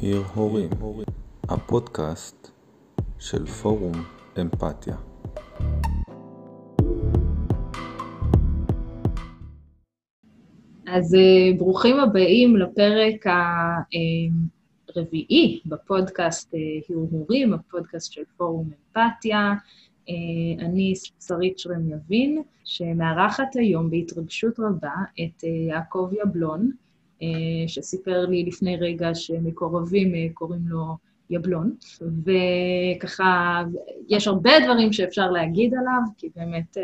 עיר הורים, הפודקאסט של פורום אמפתיה. אז אה, ברוכים הבאים לפרק הרביעי בפודקאסט אה, הרהורים, הפודקאסט של פורום אמפתיה. אה, אני שרית שרם יבין, שמארחת היום בהתרגשות רבה את יעקב יבלון, שסיפר לי לפני רגע שמקורבים קוראים לו יבלון, וככה, יש הרבה דברים שאפשר להגיד עליו, כי באמת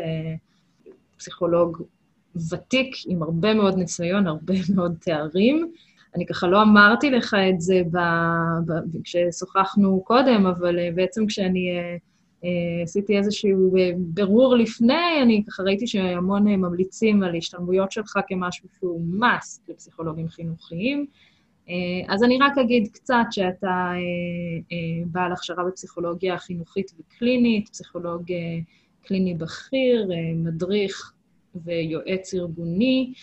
פסיכולוג ותיק עם הרבה מאוד ניסיון, הרבה מאוד תארים. אני ככה לא אמרתי לך את זה ב, ב, כששוחחנו קודם, אבל בעצם כשאני עשיתי איזשהו uh, ברור לפני, אני ככה ראיתי שהמון uh, ממליצים על השתלמויות שלך כמשהו שהוא must לפסיכולוגים חינוכיים. Uh, אז אני רק אגיד קצת שאתה בעל הכשרה בפסיכולוגיה חינוכית וקלינית, פסיכולוג קליני בכיר, מדריך ויועץ ארגוני,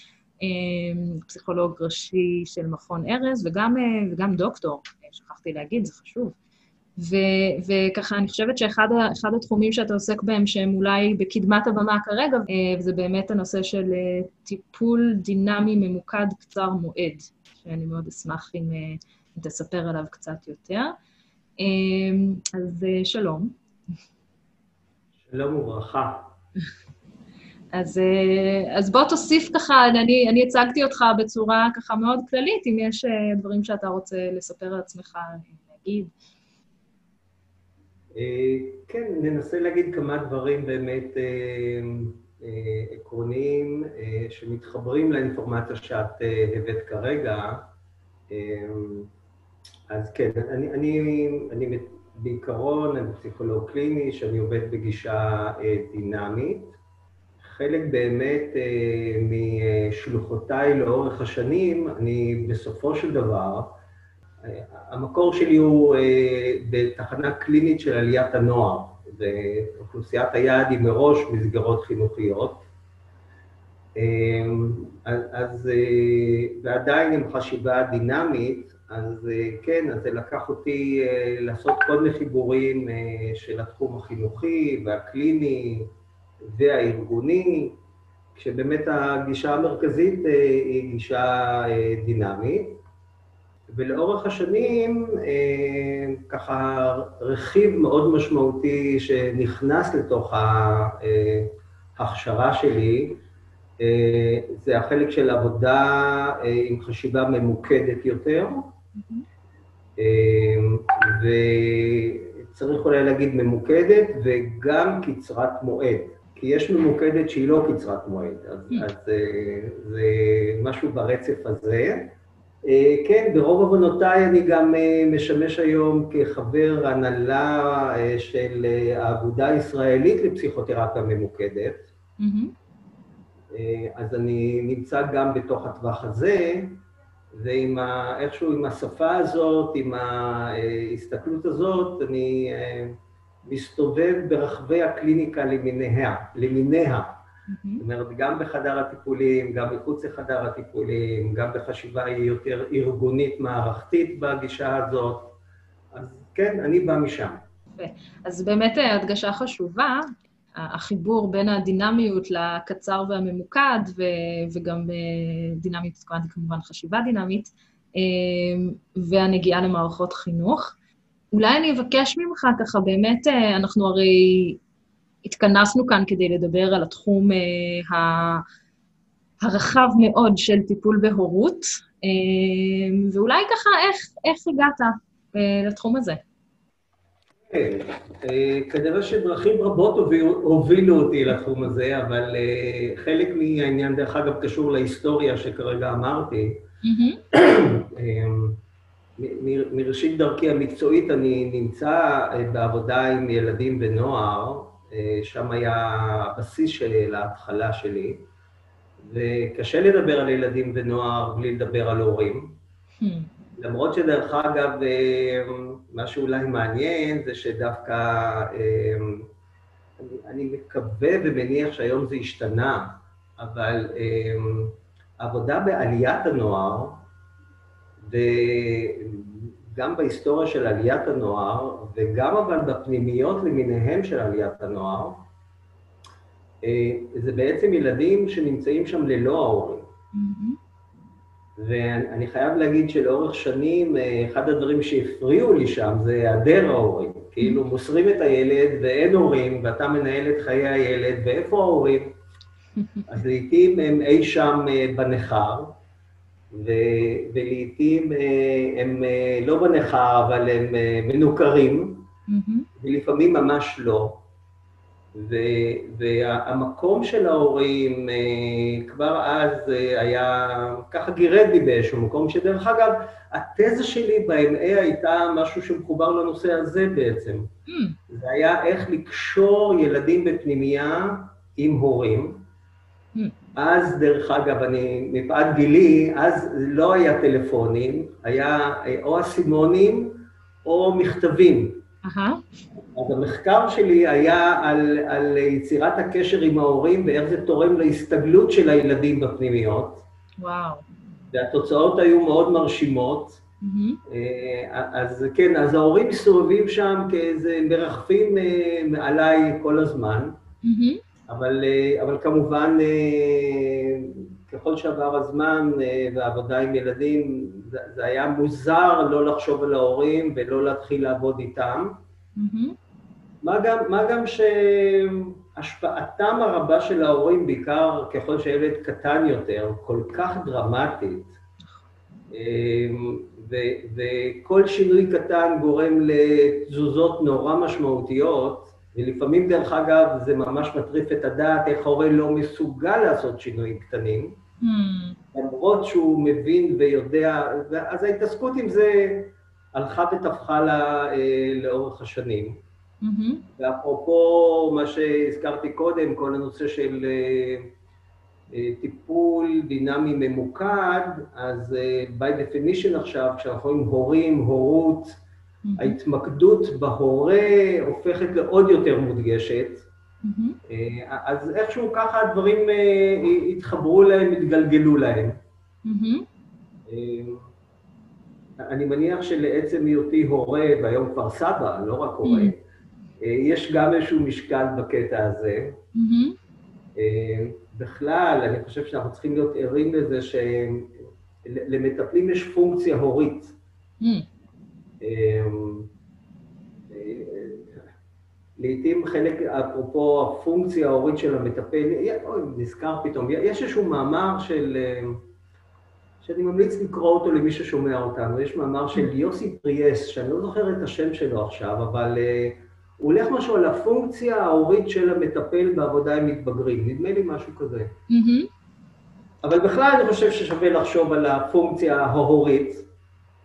אה, פסיכולוג ראשי של מכון ארז, וגם, אה, וגם דוקטור, אה, שכחתי להגיד, זה חשוב. ו, וככה, אני חושבת שאחד התחומים שאתה עוסק בהם, שהם אולי בקדמת הבמה כרגע, זה באמת הנושא של טיפול דינמי ממוקד קצר מועד, שאני מאוד אשמח אם, אם תספר עליו קצת יותר. אז שלום. שלום וברכה. אז, אה, אז בוא תוסיף ככה, אני, אני הצגתי אותך בצורה ככה מאוד כללית, אם יש אה, דברים שאתה רוצה לספר על עצמך, להגיד. אה, כן, ננסה להגיד כמה דברים באמת עקרוניים שמתחברים לאינפורמציה שאת הבאת כרגע. אז כן, אני, אני, אני בעיקרון, אני פסיכולוג קליני, שאני עובד בגישה דינמית. חלק באמת אה, משלוחותיי לאורך השנים, אני בסופו של דבר, אה, המקור שלי הוא אה, בתחנה קלינית של עליית הנוער, ואוכלוסיית היעד היא מראש מסגרות חינוכיות. אז, ועדיין עם חשיבה דינמית, אז כן, אז זה לקח אותי לעשות כל מיני חיבורים של התחום החינוכי והקליני, והארגוני, כשבאמת הגישה המרכזית אה, היא גישה אה, דינמית. ולאורך השנים, אה, ככה רכיב מאוד משמעותי שנכנס לתוך ההכשרה שלי, זה החלק של עבודה עם חשיבה ממוקדת יותר, וצריך אולי להגיד ממוקדת וגם קצרת מועד. כי יש ממוקדת שהיא לא קצרת מועד, אז, mm. אז אה, זה משהו ברצף הזה. אה, כן, ברוב עוונותיי אני גם אה, משמש היום כחבר הנהלה של האגודה הישראלית לפסיכותרפיה ממוקדת. אז אני נמצא גם בתוך הטווח הזה, ועם ה... איכשהו עם השפה הזאת, עם ההסתכלות הזאת, אני מסתובב ברחבי הקליניקה למיניה, למיניה. Mm-hmm. זאת אומרת, גם בחדר הטיפולים, גם מחוץ לחדר הטיפולים, גם בחשיבה יותר ארגונית מערכתית בגישה הזאת. אז כן, אני בא משם. אז באמת אה, הדגשה חשובה, החיבור בין הדינמיות לקצר והממוקד, ו- וגם אה, דינמית, התכוונתי כמובן חשיבה דינמית, אה, והנגיעה למערכות חינוך. אולי אני אבקש ממך ככה, באמת, אנחנו הרי התכנסנו כאן כדי לדבר על התחום אה, הרחב מאוד של טיפול בהורות, אה, ואולי ככה, איך, איך הגעת לתחום הזה? כן, כנראה שדרכים רבות הובילו אותי לתחום הזה, אבל חלק מהעניין, דרך אגב, קשור להיסטוריה שכרגע אמרתי. מראשית דרכי המקצועית אני נמצא אה, בעבודה עם ילדים ונוער, אה, שם היה הבסיס של ההתחלה שלי, וקשה לדבר על ילדים ונוער בלי לדבר על הורים. Hmm. למרות שדרך אגב, אה, מה שאולי מעניין זה שדווקא אני, אני מקווה ומניח שהיום זה השתנה, אבל עבודה בעליית הנוער, גם בהיסטוריה של עליית הנוער, וגם אבל בפנימיות למיניהם של עליית הנוער, זה בעצם ילדים שנמצאים שם ללא ההורים. Mm-hmm. ואני חייב להגיד שלאורך שנים, אחד הדברים שהפריעו לי שם זה היעדר ההורים. כאילו מוסרים את הילד ואין הורים, ואתה מנהל את חיי הילד, ואיפה ההורים? אז לעיתים הם אי שם בניכר, ו- ולעיתים הם לא בניכר, אבל הם מנוכרים, mm-hmm. ולפעמים ממש לא. והמקום של ההורים כבר אז היה, ככה גירד לי באיזשהו מקום, שדרך אגב, התזה שלי ב-MA הייתה משהו שמחובר לנושא הזה בעצם. Mm. זה היה איך לקשור ילדים בפנימייה עם הורים. אז, דרך אגב, אני, מפאת גילי, אז לא היה טלפונים, היה או אסימונים או מכתבים. Uh-huh. אז המחקר שלי היה על, על יצירת הקשר עם ההורים ואיך זה תורם להסתגלות של הילדים בפנימיות. וואו. והתוצאות היו מאוד מרשימות. Mm-hmm. אז כן, אז ההורים מסתובבים שם כאיזה מרחפים אה, מעליי כל הזמן, mm-hmm. אבל, אה, אבל כמובן, ככל שעבר הזמן והעבודה עם ילדים, זה, זה היה מוזר לא לחשוב על ההורים ולא להתחיל לעבוד איתם. Mm-hmm. מה גם, מה גם שהשפעתם הרבה של ההורים, בעיקר ככל שילד קטן יותר, כל כך דרמטית, אמ, ו- וכל שינוי קטן גורם לתזוזות נורא משמעותיות, ולפעמים, דרך אגב, זה ממש מטריף את הדעת איך ההורה לא מסוגל לעשות שינויים קטנים, mm. למרות שהוא מבין ויודע, אז ההתעסקות עם זה הלכה ותפחה לה אה, לאורך השנים. Mm-hmm. ואפרופו מה שהזכרתי קודם, כל הנושא של אה, אה, טיפול דינמי ממוקד, אז by definition עכשיו, כשאנחנו רואים הורים, הורות. ההתמקדות בהורה הופכת לעוד יותר מודגשת. Mm-hmm. אז איכשהו ככה הדברים התחברו להם, התגלגלו להם. Mm-hmm. אני מניח שלעצם היותי הורה, והיום כבר סבא, לא רק הורה, mm-hmm. יש גם איזשהו משקל בקטע הזה. Mm-hmm. בכלל, אני חושב שאנחנו צריכים להיות ערים לזה שלמטפלים יש פונקציה הורית. Mm-hmm. לעתים חלק, אפרופו הפונקציה ההורית של המטפל, נזכר פתאום, יש איזשהו מאמר של... שאני ממליץ לקרוא אותו למי ששומע אותנו. יש מאמר של יוסי פריאס, שאני לא זוכר את השם שלו עכשיו, אבל uh, הוא הולך משהו על הפונקציה ההורית של המטפל בעבודה עם מתבגרים. נדמה לי משהו כזה. Mm-hmm. אבל בכלל אני חושב ששווה לחשוב על הפונקציה ההורית.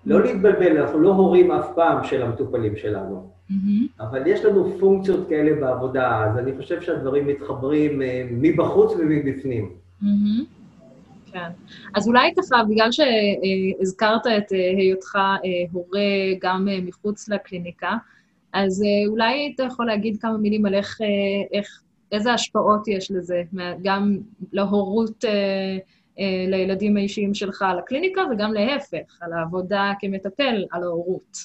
לא להתבלבל, אנחנו לא הורים אף פעם של המטופלים שלנו. Mm-hmm. אבל יש לנו פונקציות כאלה בעבודה, אז אני חושב שהדברים מתחברים uh, מבחוץ ומבפנים. Mm-hmm. כן. אז אולי ככה, בגלל שהזכרת את אה, היותך אה, הורה גם אה, מחוץ לקליניקה, אז אולי אתה יכול להגיד כמה מילים על איך, איך איזה השפעות יש לזה, גם להורות לילדים האישיים שלך על הקליניקה, וגם להפך, על העבודה כמטפל על ההורות.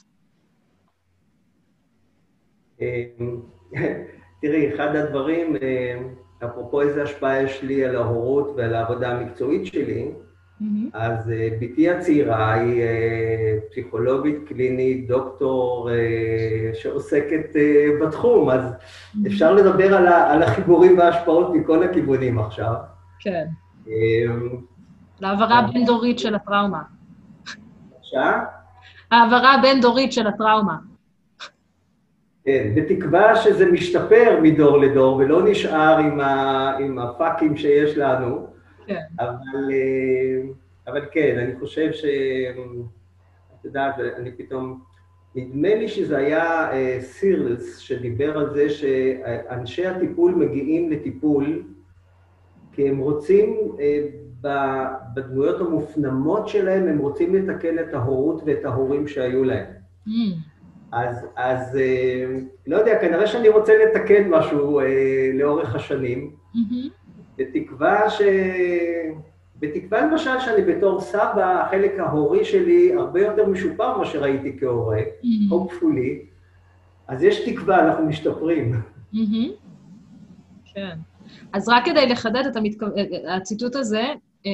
תראי, אחד הדברים, אפרופו איזה השפעה יש לי על ההורות ועל העבודה המקצועית שלי, mm-hmm. אז uh, בתי הצעירה היא uh, פסיכולוגית קלינית, דוקטור uh, שעוסקת בתחום, אז mm-hmm. אפשר לדבר על, ה, על החיבורים וההשפעות מכל הכיוונים עכשיו. כן. להעברה בין-דורית של הטראומה. בבקשה? העברה בין-דורית של הטראומה. כן, בתקווה שזה משתפר מדור לדור ולא נשאר עם, ה, עם הפאקים שיש לנו. כן. אבל, אה, אבל כן, אני חושב ש... את יודעת, אני פתאום... נדמה לי שזה היה uh, סירלס שדיבר על זה שאנשי הטיפול מגיעים לטיפול כי הם רוצים, uh, בדמויות המופנמות שלהם, הם רוצים לתקן את ההורות ואת ההורים שהיו להם. Mm. אז, אז אה, לא יודע, כנראה שאני רוצה לתקן משהו אה, לאורך השנים, mm-hmm. בתקווה ש... בתקווה למשל שאני בתור סבא, החלק ההורי שלי הרבה יותר משופר ממה שראיתי כהורה, Mm-hmm. hopefully, אז יש תקווה, אנחנו משתפרים. מהמם. כן. אז רק כדי לחדד את המתכו... הציטוט הזה, אה,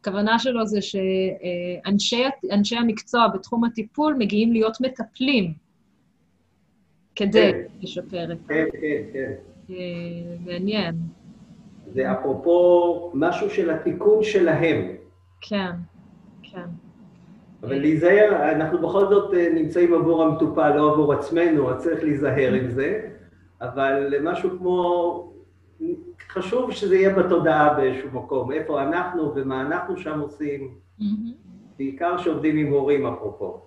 הכוונה שלו זה שאנשי אנשי המקצוע בתחום הטיפול מגיעים להיות מטפלים כדי כן. לשפר את... כן, כן, כן. אה, מעניין. זה אפרופו משהו של התיקון שלהם. כן, כן. אבל להיזהר, אנחנו בכל זאת אה, נמצאים עבור המטופל, לא עבור עצמנו, אז צריך להיזהר עם זה, אבל משהו כמו, חשוב שזה יהיה בתודעה באיזשהו מקום, איפה אנחנו ומה אנחנו שם עושים, מהמם. בעיקר שעובדים עם הורים אפרופו.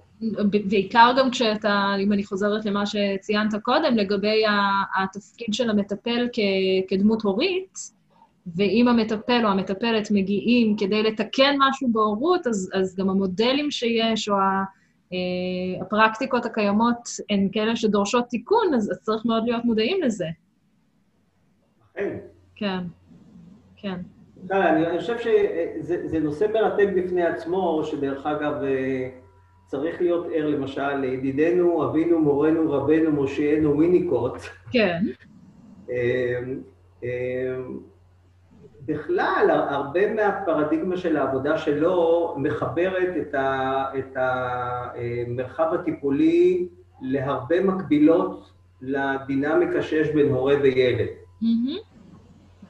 בעיקר גם כשאתה, אם אני חוזרת למה שציינת קודם, לגבי התפקיד של המטפל כ- כדמות הורית, ואם המטפל או המטפלת מגיעים כדי לתקן משהו בהורות, אז, אז גם המודלים שיש, או ה- אה, הפרקטיקות הקיימות הן כאלה שדורשות תיקון, אז, אז צריך מאוד להיות מודעים לזה. כן. כן, כן. אני אני חושב שזה זה נושא מרתק בפני עצמו, שדרך אגב אה, צריך להיות ער למשל לידידנו, אבינו, מורנו, רבנו, מושיענו, ויניקוט. כן. אה, אה, בכלל, הרבה מהפרדיגמה של העבודה שלו מחברת את, ה, את המרחב הטיפולי להרבה מקבילות לדינמיקה שיש בין הורה וילד. מהמם.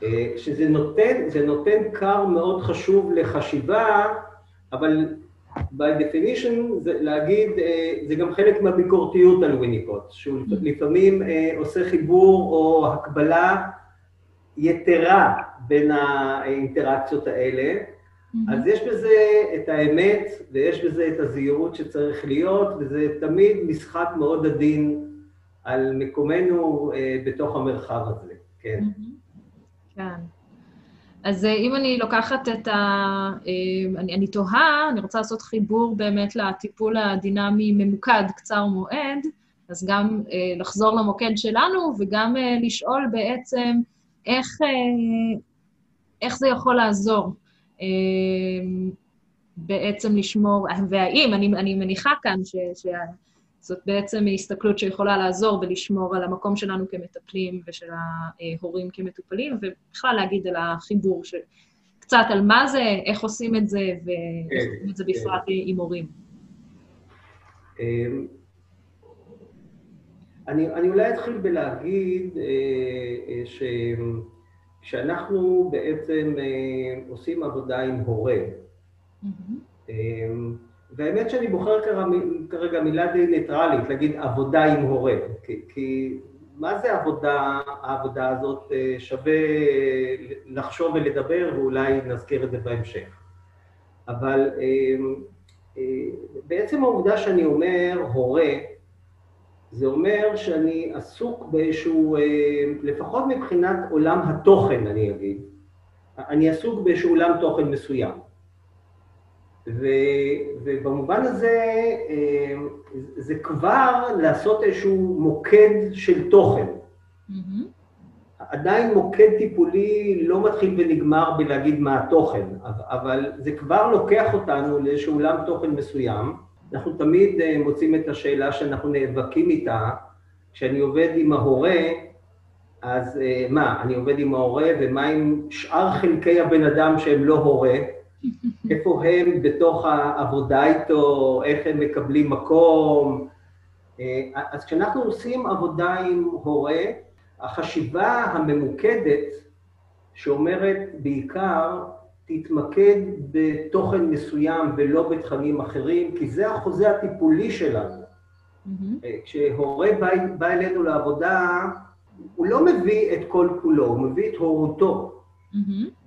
אה, שזה נותן, זה נותן כר מאוד חשוב לחשיבה, אבל by definition זה להגיד, אה, זה גם חלק מהביקורתיות על וויניקוט, שהוא לפעמים אה, עושה חיבור או הקבלה יתרה בין האינטראקציות האלה, אז יש בזה את האמת ויש בזה את הזהירות שצריך להיות, וזה תמיד משחק מאוד עדין על מקומנו אה, בתוך המרחב הזה, כן. מהמם. כן. אז אה, אם אני לוקחת את ה... אה, אני, אני תוהה, אני רוצה לעשות חיבור באמת לטיפול הדינמי ממוקד, קצר מועד, אז גם אה, לחזור למוקד שלנו וגם לשאול בעצם איך, איך זה יכול לעזור בעצם לשמור, והאם, אני, אני מניחה כאן ש, שזאת בעצם הסתכלות שיכולה לעזור בלשמור על המקום שלנו כמטפלים ושל ההורים כמטופלים, ובכלל להגיד על החיבור, ש... קצת על מה זה, איך עושים את זה, ואיך כן, עושים את זה כן. בפרט עם הורים. אמ, אני, אני אולי אתחיל בלהגיד אה, אה, ש, שאנחנו בעצם אה, עושים עבודה עם הורה. מהמם. אמ, והאמת שאני בוחר כרגע, מילה די ניטרלית, להגיד עבודה עם הורה. כי, כי מה זה עבודה, העבודה הזאת? אה, שווה לחשוב ולדבר, ואולי נזכיר את זה בהמשך. אבל אה, בעצם העובדה שאני אומר הורה, זה אומר שאני עסוק באיזשהו, אה, לפחות מבחינת עולם התוכן, אני אגיד, אני עסוק באיזשהו עולם תוכן מסוים. ו, ובמובן הזה, אה, זה כבר לעשות איזשהו מוקד של תוכן. מהמם. עדיין מוקד טיפולי לא מתחיל ונגמר בלהגיד מה התוכן, אבל זה כבר לוקח אותנו לאיזשהו עולם תוכן מסוים. אנחנו תמיד אה, מוצאים את השאלה שאנחנו נאבקים איתה, כשאני עובד עם ההורה, אז אה, מה, אני עובד עם ההורה, ומה עם שאר חלקי הבן אדם שהם לא הורה? איפה הם בתוך העבודה איתו, איך הם מקבלים מקום? אה, אז כשאנחנו עושים עבודה עם הורה, החשיבה הממוקדת שאומרת בעיקר, תתמקד בתוכן מסוים ולא בתכנים אחרים, כי זה החוזה הטיפולי שלנו. מהמם. אה, כשהורה בא, בא אלינו לעבודה, הוא לא מביא את כל כולו, הוא מביא את הורותו. מהמם.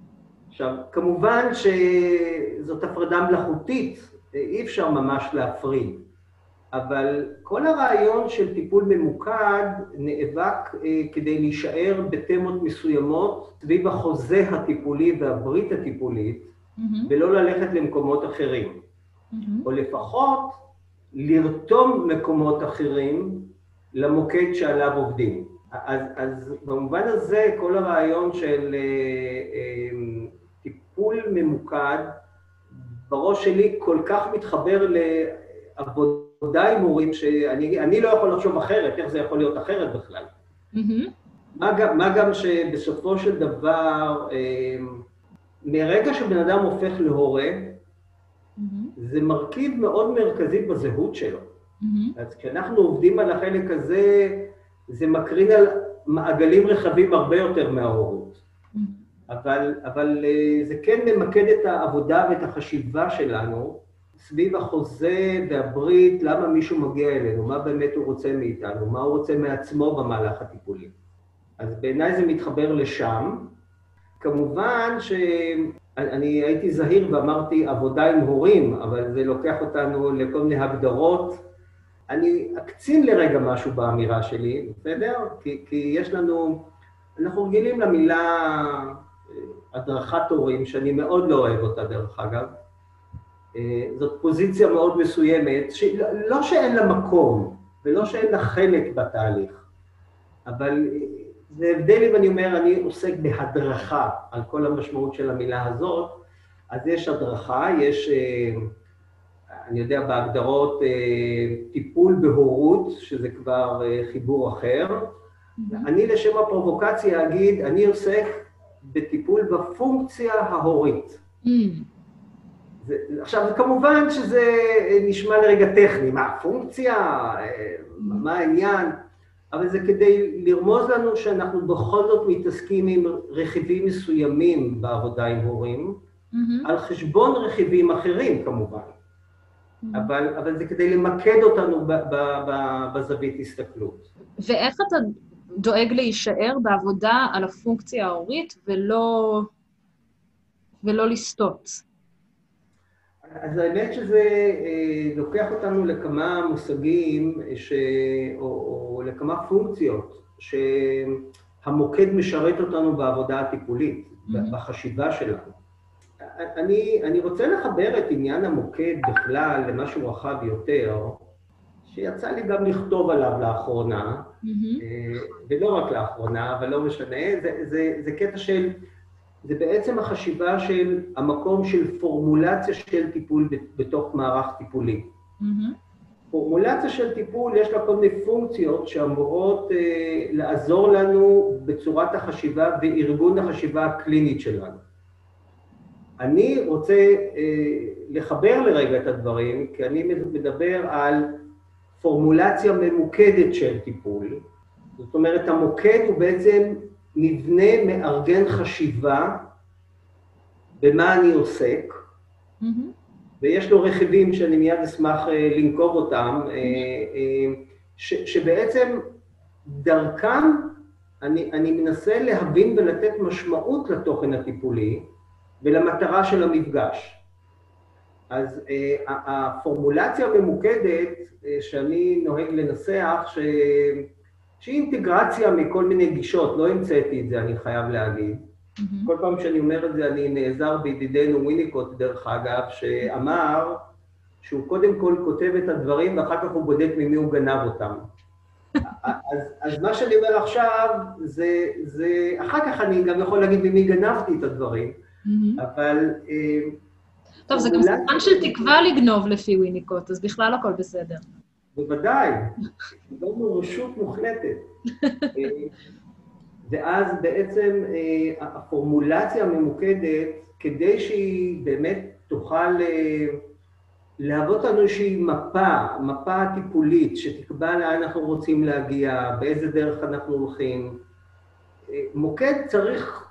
עכשיו, כמובן שזאת הפרדה מלאכותית, אי אפשר ממש להפריד, אבל כל הרעיון של טיפול ממוקד נאבק אה, כדי להישאר בתמות מסוימות סביב החוזה הטיפולי והברית הטיפולית, מהמם. ולא ללכת למקומות אחרים, מהמם. או לפחות לרתום מקומות אחרים למוקד שעליו עובדים. אז, אז במובן הזה, כל הרעיון של אה, אה, טיפול ממוקד, בראש שלי כל כך מתחבר לעבודה עם הורים, שאני לא יכול לחשוב אחרת, איך זה יכול להיות אחרת בכלל. Mm-hmm. מה, גם, מה גם שבסופו של דבר, אה, מרגע שבן אדם הופך להורה, mm-hmm. זה מרכיב מאוד מרכזי בזהות שלו. Mm-hmm. אז כשאנחנו עובדים על החלק הזה, זה מקרין על מעגלים רחבים הרבה יותר מההורות. אבל, אבל אה, זה כן ממקד את העבודה ואת החשיבה שלנו סביב החוזה והברית, למה מישהו מגיע אלינו, מה באמת הוא רוצה מאיתנו, מה הוא רוצה מעצמו במהלך הטיפולי. אז בעיניי זה מתחבר לשם. כמובן שאני הייתי זהיר ואמרתי עבודה עם הורים, אבל זה לוקח אותנו לכל מיני הגדרות. אני אקצין לרגע משהו באמירה שלי, בסדר? כי, כי יש לנו, אנחנו רגילים למילה הדרכת הורים, שאני מאוד לא אוהב אותה דרך אגב. אה, זאת פוזיציה מאוד מסוימת, לא שאין לה מקום ולא שאין לה חלק בתהליך, אבל זה הבדל אם אני אומר, אני עוסק בהדרכה על כל המשמעות של המילה הזאת, אז יש הדרכה, יש, אה, אני יודע, בהגדרות אה, טיפול בהורות, שזה כבר אה, חיבור אחר. Mm-hmm. אני לשם הפרובוקציה אגיד, אני עוסק בטיפול בפונקציה ההורית. Mm-hmm. זה, עכשיו, כמובן שזה נשמע לרגע טכני, מה הפונקציה, מה העניין? אבל זה כדי לרמוז לנו שאנחנו בכל זאת מתעסקים עם רכיבים מסוימים בעבודה עם הורים, mm-hmm. על חשבון רכיבים אחרים כמובן. Mm-hmm. אבל, אבל זה כדי למקד אותנו ב, ב, ב, בזווית הסתכלות. ואיך אתה דואג להישאר בעבודה על הפונקציה ההורית ולא, ולא לסטות? אז האמת שזה אה, לוקח אותנו לכמה מושגים ש... או, או לכמה פונקציות שהמוקד משרת אותנו בעבודה הטיפולית, mm-hmm. בחשיבה שלנו. אני, אני רוצה לחבר את עניין המוקד בכלל למשהו רחב יותר, שיצא לי גם לכתוב עליו לאחרונה. ולא רק לאחרונה, אבל לא משנה, זה, זה, זה קטע של זה בעצם החשיבה של המקום של פורמולציה של טיפול בתוך מערך טיפולי. Mm-hmm. פורמולציה של טיפול, יש לה כל מיני פונקציות שאמורות אה, לעזור לנו בצורת החשיבה וארגון החשיבה הקלינית שלנו. אני רוצה אה, לחבר לרגע את הדברים, כי אני מדבר על פורמולציה ממוקדת של טיפול. זאת אומרת, המוקד הוא בעצם מבנה מארגן חשיבה במה אני עוסק, mm-hmm. ויש לו רכיבים שאני מיד אשמח אה, לנקוב אותם, mm-hmm. ש, שבעצם דרכם אני, אני מנסה להבין ולתת משמעות לתוכן הטיפולי ולמטרה של המפגש. אז אה, הפורמולציה הממוקדת אה, שאני נוהג לנסח, ש... שהיא אינטגרציה מכל מיני גישות, לא המצאתי את זה, אני חייב להגיד. Mm-hmm. כל פעם שאני אומר את זה, אני נעזר בידידנו וויניקוט, דרך אגב, שאמר שהוא קודם כל כותב את הדברים ואחר כך הוא בודק ממי הוא גנב אותם. אז, אז מה שאני אומר עכשיו, זה, זה... אחר כך אני גם יכול להגיד ממי גנבתי את הדברים, mm-hmm. אבל... טוב, זה גם סימן של תקווה לגנוב לפי וויניקוט, אז בכלל הכל בסדר. בוודאי, קיבלנו רשות מוחלטת. ואז בעצם אה, הפורמולציה הממוקדת, כדי שהיא באמת תוכל אה, להוות לנו איזושהי מפה, מפה טיפולית, שתקבע לאן אנחנו רוצים להגיע, באיזה דרך אנחנו הולכים. אה, מוקד צריך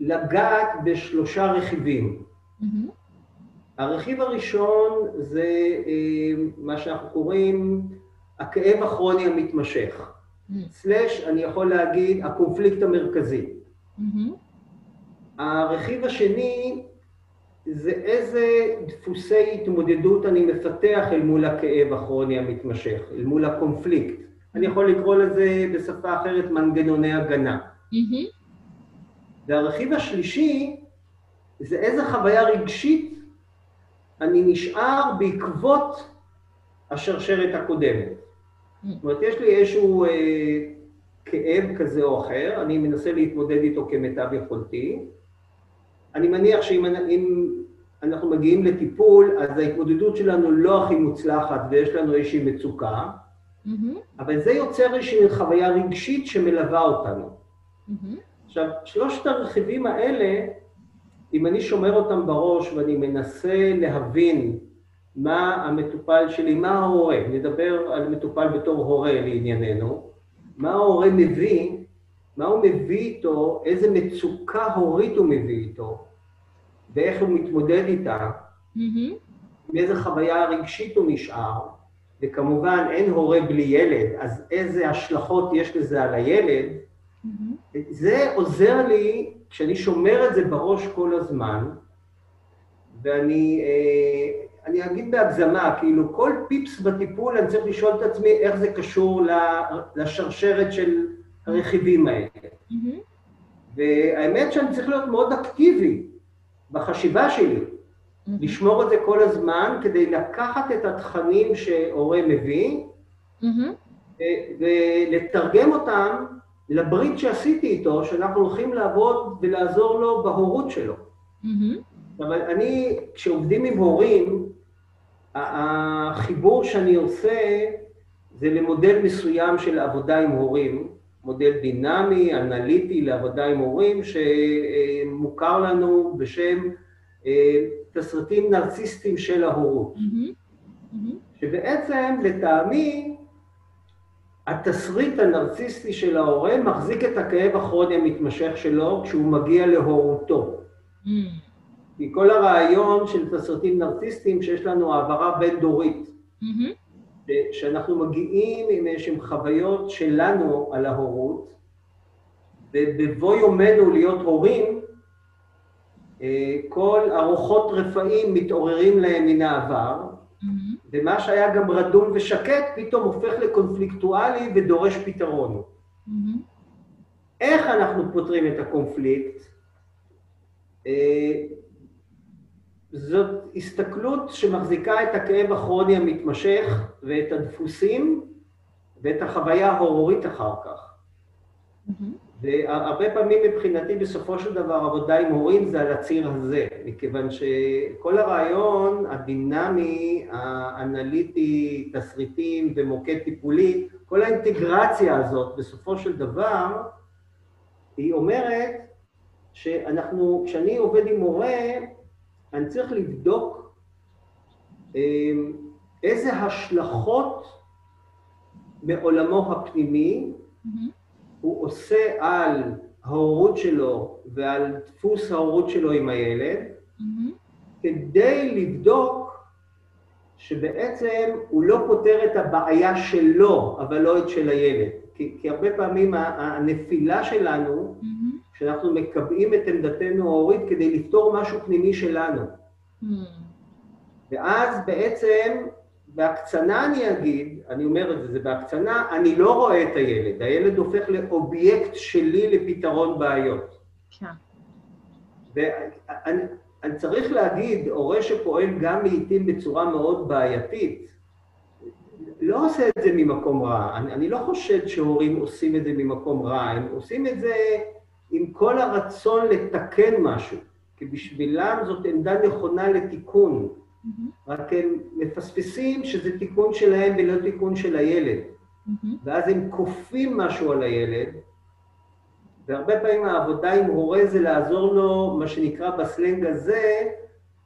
לגעת בשלושה רכיבים. Mm-hmm. הרכיב הראשון זה אה, מה שאנחנו קוראים הכאב הכרוני המתמשך. Mm. סלאש, אני יכול להגיד, הקונפליקט המרכזי. Mm-hmm. הרכיב השני זה איזה דפוסי התמודדות אני מפתח אל מול הכאב הכרוני המתמשך, אל מול הקונפליקט. אני יכול לקרוא לזה בשפה אחרת מנגנוני הגנה. Mm-hmm. והרכיב השלישי זה איזה חוויה רגשית אני נשאר בעקבות השרשרת הקודמת. זאת אומרת, יש לי איזשהו אה, כאב כזה או אחר, אני מנסה להתמודד איתו כמיטב יכולתי, אני מניח שאם אם אנחנו מגיעים לטיפול, אז ההתמודדות שלנו לא הכי מוצלחת ויש לנו איזושהי מצוקה, מהמם, אבל זה יוצר איזושהי חוויה רגשית שמלווה אותנו. מהמם, עכשיו, שלושת הרכיבים האלה, אם אני שומר אותם בראש ואני מנסה להבין מה המטופל שלי, מה ההורה, נדבר על מטופל בתור הורה לענייננו, מה ההורה מביא, מה הוא מביא איתו, איזה מצוקה הורית הוא מביא איתו, ואיך הוא מתמודד איתה, מהמם, עם איזה חוויה רגשית הוא נשאר, וכמובן אין הורה בלי ילד, אז איזה השלכות יש לזה על הילד, מהמם, זה עוזר לי, כשאני שומר את זה בראש כל הזמן, ואני אה, אני אגיד בהגזמה, כאילו כל פיפס בטיפול אני צריך לשאול את עצמי איך זה קשור לשרשרת של הרכיבים האלה. מהמם, והאמת שאני צריך להיות מאוד אקטיבי בחשיבה שלי, מהמם, לשמור את זה כל הזמן כדי לקחת את התכנים שהורה מביא ו- ולתרגם אותם לברית שעשיתי איתו, שאנחנו הולכים לעבוד ולעזור לו בהורות שלו. מהמם, אבל אני, כשעובדים עם הורים, החיבור שאני עושה זה למודל מסוים של עבודה עם הורים, מודל דינמי, אנליטי לעבודה עם הורים, שמוכר לנו בשם אה, תסריטים נרציסטיים של ההורות. מהמם, מהמם, שבעצם, לטעמי, התסריט הנרציסטי של ההורה מחזיק את הכאב הכרוני המתמשך שלו כשהוא מגיע להורותו. מהמם, כי כל הרעיון של תסריטים נרציסטיים שיש לנו העברה בין-דורית, ש- שאנחנו מגיעים עם איזשהן חוויות שלנו על ההורות, ובבוא יומנו להיות הורים, אה, כל הרוחות רפאים מתעוררים להם מן העבר, מהמם, ומה שהיה גם רדום ושקט פתאום הופך לקונפליקטואלי ודורש פתרון. מהמם, איך אנחנו פותרים את הקונפליקט? אה, זאת הסתכלות שמחזיקה את הכאב הכרוני המתמשך ואת הדפוסים ואת החוויה ההורורית אחר כך. מהמם, והרבה פעמים מבחינתי בסופו של דבר עבודה עם הורים זה על הציר הזה, מכיוון שכל הרעיון הדינמי, האנליטי, תסריטים ומוקד טיפולי, כל האינטגרציה הזאת בסופו של דבר, היא אומרת שאנחנו, כשאני עובד עם מורה, אני צריך לבדוק אמ, איזה השלכות מעולמו הפנימי מהמם, הוא עושה על ההורות שלו ועל דפוס ההורות שלו עם הילד, מהמם, כדי לבדוק שבעצם הוא לא פותר את הבעיה שלו, אבל לא את של הילד. כי, כי הרבה פעמים הנפילה שלנו, מהמם, שאנחנו מקבעים את עמדתנו ההורית כדי לפתור משהו פנימי שלנו. מהמם, ואז בעצם, בהקצנה אני אגיד, אני אומר את זה, זה בהקצנה, אני לא רואה את הילד, הילד הופך לאובייקט שלי לפתרון בעיות. כן, ואני אני צריך להגיד, הורה שפועל גם לעיתים בצורה מאוד בעייתית, לא עושה את זה ממקום רע. אני, אני לא חושד שהורים עושים את זה ממקום רע, הם עושים את זה עם כל הרצון לתקן משהו, כי בשבילם זאת עמדה נכונה לתיקון. מהמם, רק הם מפספסים שזה תיקון שלהם ולא תיקון של הילד. מהמם, ואז הם כופים משהו על הילד, והרבה פעמים העבודה עם הורה זה לעזור לו, מה שנקרא בסלנג הזה,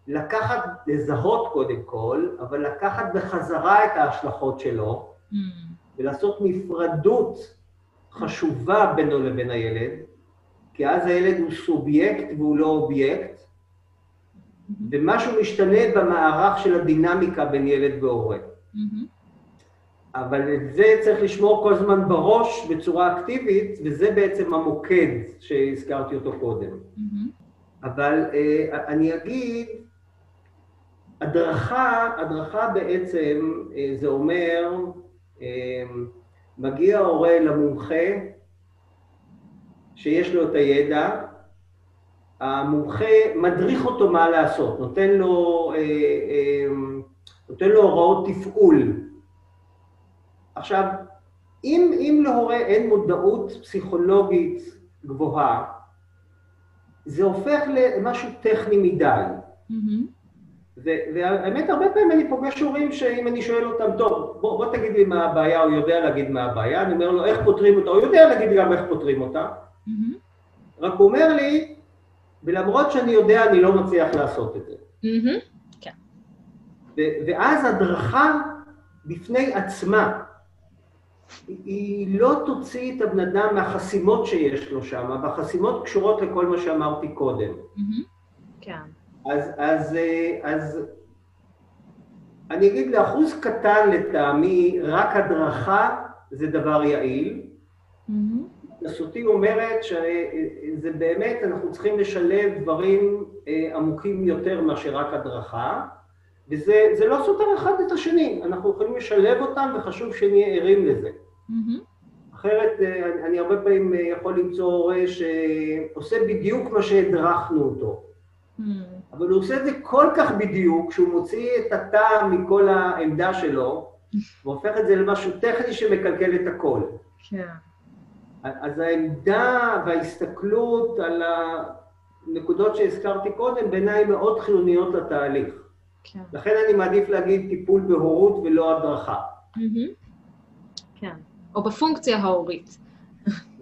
לקחת, לזהות קודם כל, אבל לקחת בחזרה את ההשלכות שלו, מהמם, ולעשות נפרדות חשובה בינו לבין הילד, כי אז הילד הוא סובייקט והוא לא אובייקט, ומשהו משתנה במערך של הדינמיקה בין ילד והורה. מהמם, אבל את זה צריך לשמור כל הזמן בראש בצורה אקטיבית, וזה בעצם המוקד שהזכרתי אותו קודם. מהמם, אבל אה, אני אגיד, הדרכה, הדרכה בעצם, אה, זה אומר, אה, מגיע הורה למומחה, שיש לו את הידע, המומחה מדריך אותו מה לעשות, נותן לו, אה, אה, נותן לו הוראות תפעול. עכשיו, אם, אם להורה אין מודעות פסיכולוגית גבוהה, זה הופך למשהו טכני מדי. והאמת, הרבה פעמים אני פוגש הורים שאם אני שואל אותם, טוב, בוא, בוא תגיד לי מה הבעיה, הוא יודע להגיד מה הבעיה, אני אומר לו, איך פותרים אותה? הוא יודע להגיד גם איך פותרים אותה, רק הוא אומר לי, ולמרות שאני יודע, אני לא מצליח לעשות את זה. כן. ואז הדרכה בפני עצמה, היא לא תוציא את הבן אדם מהחסימות שיש לו שם, והחסימות קשורות לכל מה שאמרתי קודם. כן. אז, אז, אז אני אגיד לאחוז קטן לטעמי, רק הדרכה זה דבר יעיל. התנסותי אומרת שזה באמת, אנחנו צריכים לשלב דברים אה, עמוקים יותר מאשר רק הדרכה, וזה לא סותר אחד את השני, אנחנו יכולים לשלב אותם וחשוב שנהיה ערים לזה. אחרת, אה, אני הרבה פעמים יכול למצוא הורה שעושה בדיוק מה שהדרכנו אותו. אבל הוא עושה את זה כל כך בדיוק, שהוא מוציא את הטעם מכל העמדה שלו, והופך את זה למשהו טכני שמקלקל את הכל. כן. אז העמדה וההסתכלות על הנקודות שהזכרתי קודם, בעיניי מאוד חיוניות לתהליך. כן. לכן אני מעדיף להגיד טיפול בהורות ולא הדרכה. כן, או בפונקציה ההורית.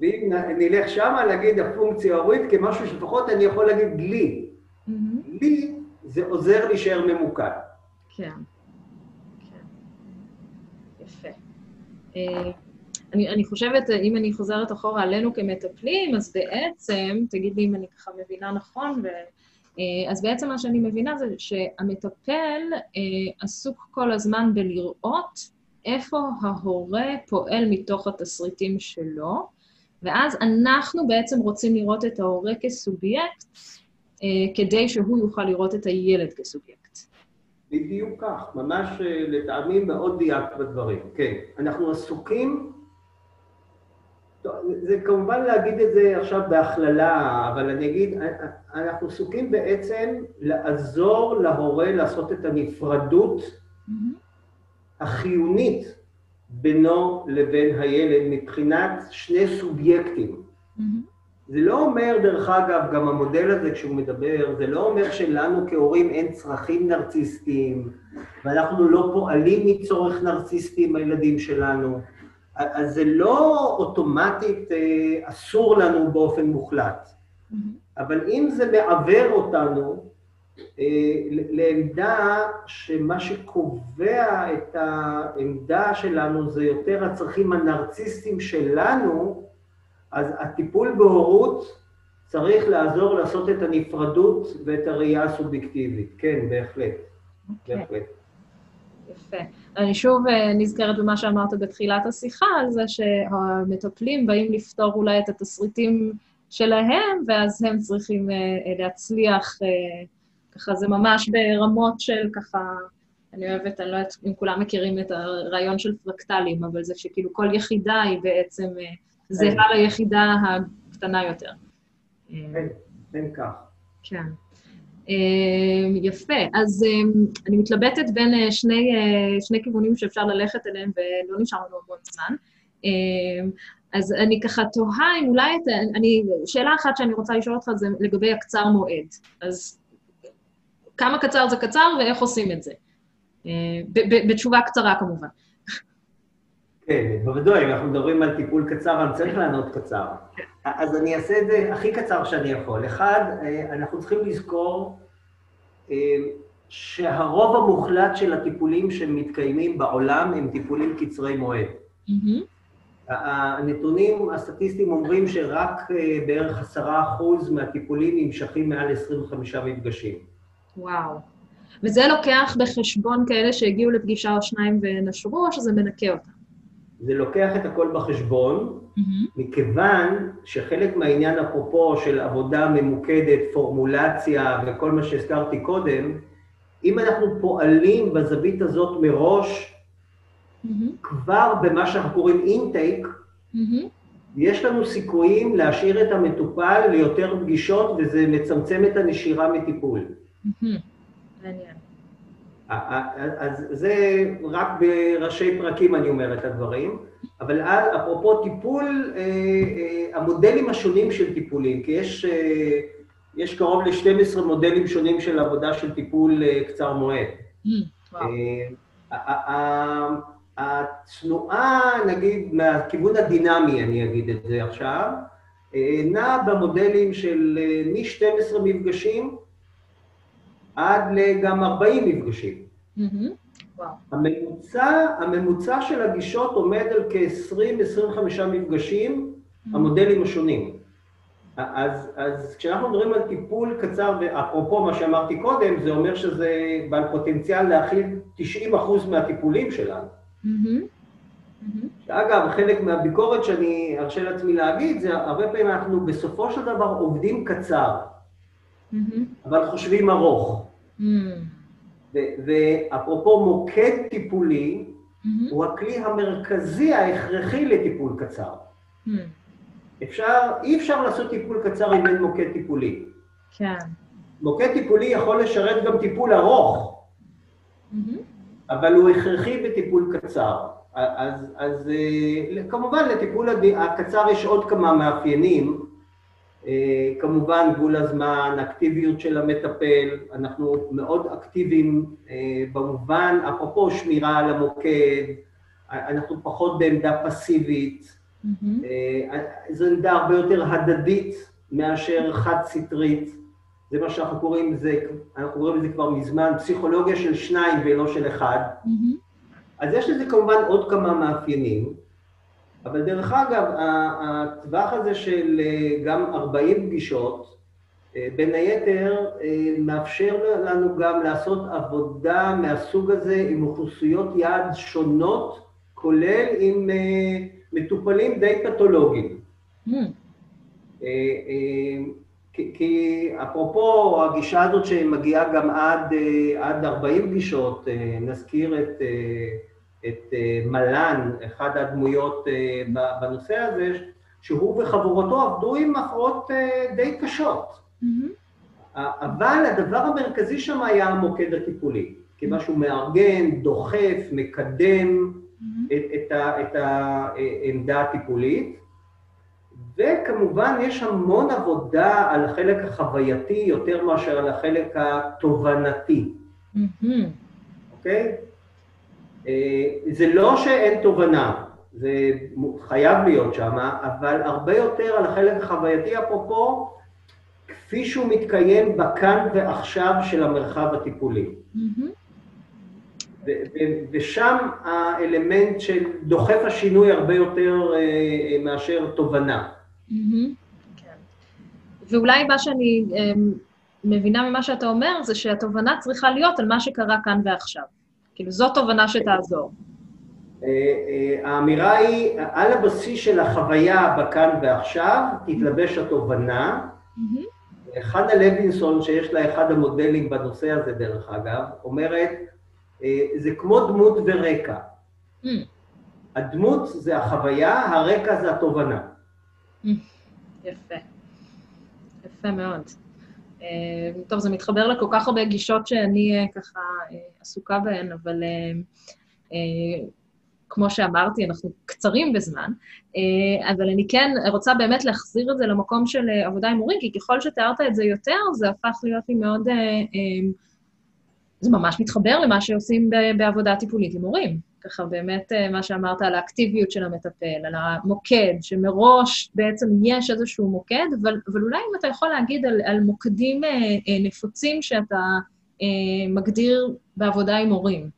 ואם נלך שמה, להגיד הפונקציה ההורית כמשהו שלפחות אני יכול להגיד לי. לי זה עוזר להישאר ממוקד. כן, כן. יפה. אה, אני, אני חושבת, אם אני חוזרת אחורה עלינו כמטפלים, אז בעצם, תגיד לי אם אני ככה מבינה נכון, ו, אה, אז בעצם מה שאני מבינה זה שהמטפל אה, עסוק כל הזמן בלראות איפה ההורה פועל מתוך התסריטים שלו, ואז אנחנו בעצם רוצים לראות את ההורה כסובייקט, אה, כדי שהוא יוכל לראות את הילד כסובייקט. בדיוק כך, ממש אה, לטעמי מאוד דייקת בדברים. כן, אנחנו עסוקים, זה כמובן להגיד את זה עכשיו בהכללה, אבל אני אגיד, אה, אנחנו עסוקים בעצם לעזור להורה לעשות את הנפרדות mm-hmm. החיונית בינו לבין הילד מבחינת שני סובייקטים. Mm-hmm. זה לא אומר, דרך אגב, גם המודל הזה כשהוא מדבר, זה לא אומר שלנו כהורים אין צרכים נרציסטיים, ואנחנו לא פועלים מצורך נרציסטי עם הילדים שלנו. אז זה לא אוטומטית אה, אסור לנו באופן מוחלט. Mm-hmm. אבל אם זה מעוור אותנו אה, לעמדה שמה שקובע את העמדה שלנו זה יותר הצרכים הנרציסטיים שלנו, אז הטיפול בהורות צריך לעזור לעשות את הנפרדות ואת הראייה הסובייקטיבית. כן, בהחלט. Okay. אוקיי. בהחלט. יפה. אני שוב אה, נזכרת במה שאמרת בתחילת השיחה, על זה שהמטפלים באים לפתור אולי את התסריטים שלהם, ואז הם צריכים אה, אה, להצליח, ככה זה ממש ברמות של ככה, אני אוהבת, אני לא יודעת אם כולם מכירים את הרעיון של פרקטלים, אבל זה שכאילו כל יחידה היא בעצם זהה כן. ליחידה הקטנה יותר. כן כך. כן. אמ, יפה. אז אמ, אני מתלבטת בין אה, שני, אה, שני כיוונים שאפשר ללכת אליהם, ולא נשאר לנו המון זמן. אמ, אז אני ככה תוהה אם אולי את... אני, שאלה אחת שאני רוצה לשאול אותך זה לגבי הקצר מועד. אז כמה קצר זה קצר ואיך עושים את זה? בתשובה קצרה כמובן. כן, בוודאי, אנחנו מדברים על טיפול קצר, אני צריך לענות קצר. אז אני אעשה את זה הכי קצר שאני יכול. אחד, אה, אנחנו צריכים לזכור אה, שהרוב המוחלט של הטיפולים שמתקיימים בעולם הם טיפולים קצרי מועד. הנתונים הסטטיסטיים אומרים שרק אה, בערך עשרה אחוז מהטיפולים נמשכים מעל 25 מפגשים. וואו. וזה לוקח בחשבון כאלה שהגיעו לפגישה או שניים ונשרו, או שזה מנקה אותם? זה לוקח את הכל בחשבון. מכיוון שחלק מהעניין אפרופו של עבודה ממוקדת, פורמולציה וכל מה שהזכרתי קודם, אם אנחנו פועלים בזווית הזאת מראש, mm-hmm. כבר במה שאנחנו קוראים אינטייק, mm-hmm. יש לנו סיכויים להשאיר את המטופל ליותר פגישות, וזה מצמצם את הנשירה מטיפול. Mm-hmm. מעניין. אז זה רק בראשי פרקים אני אומר את הדברים, אבל אפרופו טיפול, אה, אה, המודלים השונים של טיפולים, כי יש, אה, יש קרוב ל-12 מודלים שונים של עבודה של טיפול אה, קצר מועד. וואו. אה, התנועה, נגיד, מהכיוון הדינמי, אני אגיד את זה עכשיו, אה, נעה במודלים של מ-12 מפגשים עד גם 40 מפגשים. מהמם. הממוצע, הממוצע של הגישות עומד על כ-20-25 מפגשים, המודלים השונים. אז, אז כשאנחנו מדברים על טיפול קצר, ואפרופו מה שאמרתי קודם, זה אומר שזה בעל פוטנציאל להכיל 90% מהטיפולים שלנו. מהמם. מהמם. שאגב, חלק מהביקורת שאני ארשה לעצמי להגיד, זה הרבה פעמים אנחנו בסופו של דבר עובדים קצר. אבל חושבים ארוך. ואפרופו מוקד טיפולי, מהמם. הוא הכלי המרכזי ההכרחי לטיפול קצר. מהמם. אפשר, אי אפשר לעשות טיפול קצר אם אין מוקד טיפולי. כן. מוקד טיפולי יכול לשרת גם טיפול ארוך, מהמם. אבל הוא הכרחי בטיפול קצר. אז, אז אה, כמובן לטיפול הקצר יש עוד כמה מאפיינים, כמובן גבול הזמן, אקטיביות של המטפל, אנחנו מאוד אקטיביים אה, במובן, אפרופו שמירה על המוקד, אנחנו פחות בעמדה פסיבית. אה, זו עמדה הרבה יותר הדדית מאשר חד-סטרית. זה מה שאנחנו קוראים לזה, אנחנו קוראים לזה כבר מזמן פסיכולוגיה של שניים ולא של אחד. מהמם. אז יש לזה כמובן עוד כמה מאפיינים, אבל דרך אגב, הטווח הזה של אה, גם 40 פגישות, אה, בין היתר אה, מאפשר לנו גם לעשות עבודה מהסוג הזה עם אוכלוסיות יעד שונות, כולל עם מטופלים די פתולוגיים. אה, כי, כי אפרופו הגישה הזאת שמגיעה גם עד, עד 40 פגישות, נזכיר את, את אה, מלן, אחד הדמויות אה, בנושא הזה, שהוא וחבורתו עבדו עם הפרעות אה, די קשות. מהמם. אבל הדבר המרכזי שם היה המוקד הטיפולי, כיוון שהוא מארגן, דוחף, מקדם מהמם. את, את, ה, את העמדה הטיפולית, וכמובן יש המון עבודה על החלק החווייתי יותר מאשר על החלק התובנתי, מהמם. אוקיי? אה, זה לא שאין תובנה, זה חייב להיות שם, אבל הרבה יותר על החלק החווייתי, אפרופו, כפי שהוא מתקיים בכאן ועכשיו של המרחב הטיפולי. ו- ושם האלמנט של דוחף השינוי הרבה יותר אה, מאשר תובנה. מהמם. כן. ואולי מה שאני מבינה ממה שאתה אומר, זה שהתובנה צריכה להיות על מה שקרה כאן ועכשיו. כאילו, זו תובנה שתעזור. אה, אה, האמירה היא, על הבסיס של החוויה בכאן ועכשיו, תתלבש התובנה. מהמם. חנה לוינסון, שיש לה אחד המודלים בנושא הזה, דרך אגב, אומרת, אה, זה כמו דמות ורקע. מהמם. הדמות זה החוויה, הרקע זה התובנה. יפה. יפה מאוד. אה, טוב, זה מתחבר לכל כך הרבה גישות שאני אה, ככה אה, עסוקה בהן, אבל כמו שאמרתי, אנחנו קצרים בזמן, אבל אני כן רוצה באמת להחזיר את זה למקום של עבודה עם הורים, כי ככל שתיארת את זה יותר, זה הפך להיות לי מאוד... זה ממש מתחבר למה שעושים בעבודה טיפולית עם הורים. ככה באמת אה, מה שאמרת על האקטיביות של המטפל, על המוקד, שמראש בעצם יש איזשהו מוקד, אבל, אבל אולי אם אתה יכול להגיד על, על מוקדים אה, אה, נפוצים שאתה מגדיר בעבודה עם הורים.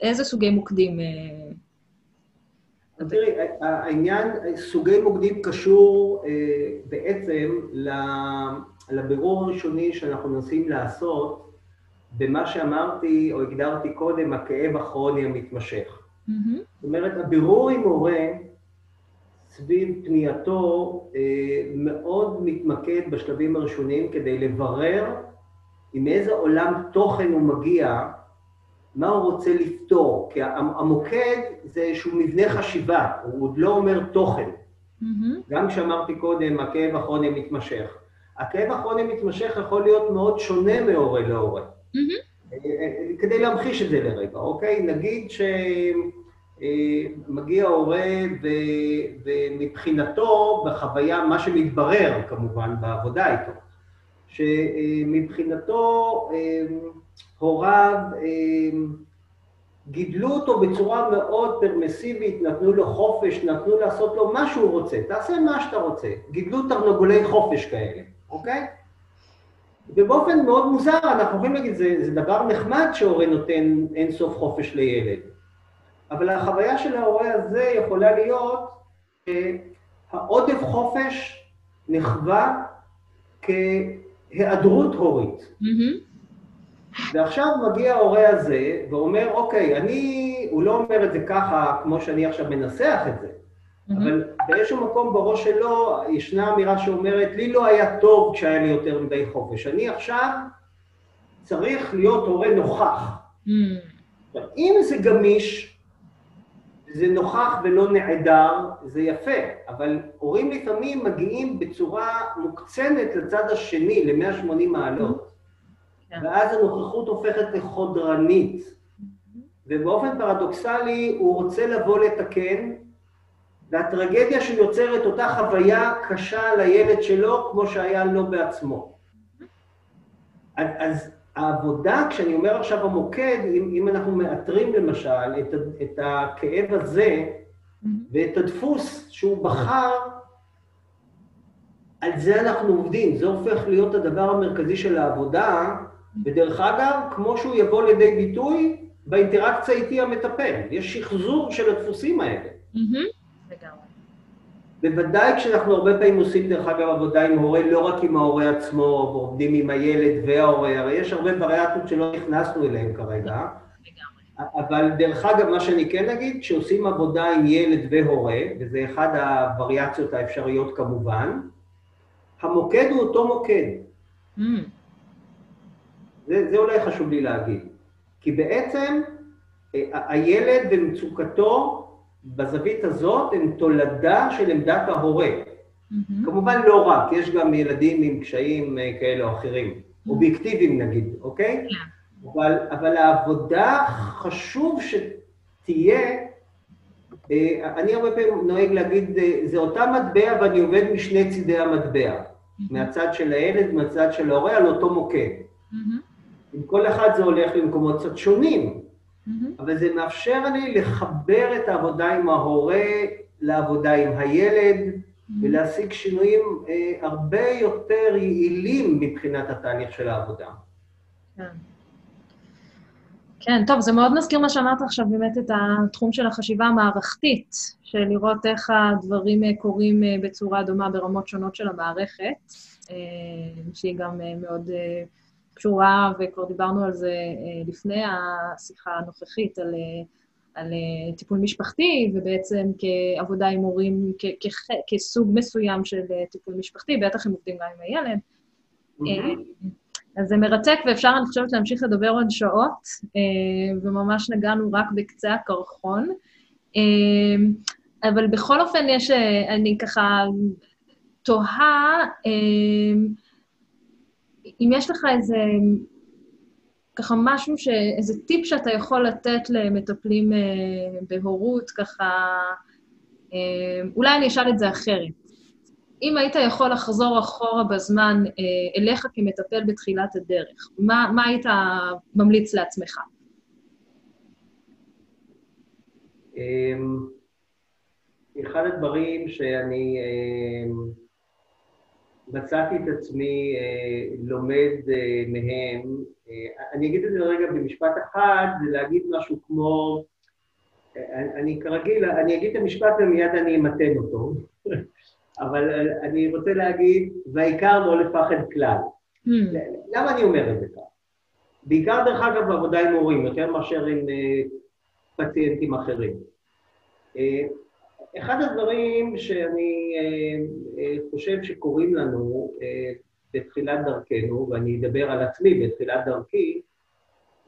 איזה סוגי מוקדים? תראי, העניין, סוגי מוקדים קשור בעצם לבירור הראשוני שאנחנו מנסים לעשות במה שאמרתי או הגדרתי קודם, הכאב הכרוני המתמשך. מהמם, זאת אומרת, הבירור עם הורה סביב פנייתו אה, מאוד מתמקד בשלבים הראשונים כדי לברר עם איזה עולם תוכן הוא מגיע, מה הוא רוצה לפתור. כי המוקד זה איזשהו מבנה חשיבה, הוא עוד לא אומר תוכן. מהמם, גם כשאמרתי קודם, הכאב הכרוני המתמשך. הכאב הכרוני המתמשך יכול להיות מאוד שונה מהורה להורה. מהמם, כדי להמחיש את זה לרגע, אוקיי? נגיד שמגיע הורה ו- ומבחינתו, בחוויה, מה שמתברר כמובן בעבודה איתו, שמבחינתו הוריו גידלו אותו בצורה מאוד פרמסיבית, נתנו לו חופש, נתנו לעשות לו מה שהוא רוצה, תעשה מה שאתה רוצה. גידלו תרנגולי חופש כאלה, אוקיי? ובאופן מאוד מוזר, אנחנו יכולים להגיד, זה, זה דבר נחמד שהורה נותן אינסוף חופש לילד. אבל החוויה של ההורה הזה יכולה להיות שהעודף חופש נחווה כהיעדרות הורית. Mm-hmm. ועכשיו מגיע ההורה הזה ואומר, אוקיי, אני, הוא לא אומר את זה ככה כמו שאני עכשיו מנסח את זה. אבל באיזשהו מקום בראש שלו ישנה אמירה שאומרת, לי לא היה טוב כשהיה לי יותר מדי חופש, אני עכשיו צריך להיות הורה נוכח. אם זה גמיש, זה נוכח ולא נעדר, זה יפה, אבל הורים לפעמים מגיעים בצורה מוקצנת לצד השני, ל-180 מעלות. כן. ואז הנוכחות הופכת לחודרנית. ובאופן פרדוקסלי הוא רוצה לבוא לתקן, והטרגדיה שיוצרת אותה חוויה קשה לילד שלו, כמו שהיה לו בעצמו. אז, אז העבודה, כשאני אומר עכשיו המוקד, אם, אם אנחנו מאתרים למשל את, את הכאב הזה ואת הדפוס שהוא בחר, על זה אנחנו עובדים, זה הופך להיות הדבר המרכזי של העבודה, ודרך אגב, כמו שהוא יבוא לידי ביטוי באינטראקציה איתי המטפל, יש שחזור של הדפוסים האלה. בוודאי כשאנחנו הרבה פעמים עושים, דרך אגב, עבודה עם הורה, לא רק עם ההורה עצמו, ועובדים עם הילד וההורה, הרי יש הרבה וריאטות שלא נכנסנו אליהם כרגע. אבל דרך אגב, מה שאני כן אגיד, כשעושים עבודה עם ילד והורה, וזה אחד הווריאציות האפשריות כמובן, המוקד הוא אותו מוקד. Mm. זה, זה אולי חשוב לי להגיד. כי בעצם אה, הילד ומצוקתו בזווית הזאת הם תולדה של עמדת ההורה. Mm-hmm. כמובן לא רק, יש גם ילדים עם קשיים אה, כאלה או אחרים, mm-hmm. אובייקטיביים נגיד, אוקיי? Yeah. אבל, אבל העבודה חשוב שתהיה, אה, אני הרבה פעמים נוהג להגיד, זה אותה מטבע ואני עובד משני צידי המטבע, mm-hmm. מהצד של הילד, מהצד של ההורה, על אותו מוקד. Mm-hmm. עם כל אחד זה הולך למקומות קצת שונים. אבל זה מאפשר לי לחבר את העבודה עם ההורה לעבודה עם הילד, mm-hmm. ולהשיג שינויים אה, הרבה יותר יעילים מבחינת התהליך של העבודה. כן. כן, טוב, זה מאוד מזכיר מה שאמרת עכשיו, באמת את התחום של החשיבה המערכתית, של לראות איך הדברים אה, קורים אה, בצורה דומה ברמות שונות של המערכת, אה, שהיא גם מאוד קשורה, וכבר דיברנו על זה אה, לפני השיחה הנוכחית, על, אה, על אה, טיפול משפחתי, ובעצם כעבודה עם הורים, כ, כ, כסוג מסוים של טיפול משפחתי, בטח אם עובדים גם עם הילד. Mm-hmm. אז זה מרתק, ואפשר, אני חושבת, להמשיך לדבר עוד שעות, וממש נגענו רק בקצה הקרחון. אבל בכל אופן, יש, אני ככה תוהה, אם יש לך איזה, ככה משהו, ש, איזה טיפ שאתה יכול לתת למטפלים אה, בהורות, ככה, אה, אולי אני אשאל את זה אחרת. אם היית יכול לחזור אחורה בזמן אה, אליך כמטפל בתחילת הדרך, מה, מה היית ממליץ לעצמך? אמ, אחד הדברים שאני... אה, מצאתי את עצמי אה, לומד אה, מהם. אה, אני אגיד את זה רגע במשפט אחד, זה להגיד משהו כמו, אה, אני כרגיל, אני אגיד את המשפט ומיד אני אמתן אותו, אבל אה, אני רוצה להגיד, והעיקר לא לפחד כלל. Hmm. למה אני אומר את זה כך? בעיקר, דרך אגב, בעבודה עם הורים, יותר מאשר עם אה, פציינטים אחרים. אחד הדברים שאני אה, אה, חושב שקורים לנו אה, בתחילת דרכנו, ואני אדבר על עצמי בתחילת דרכי,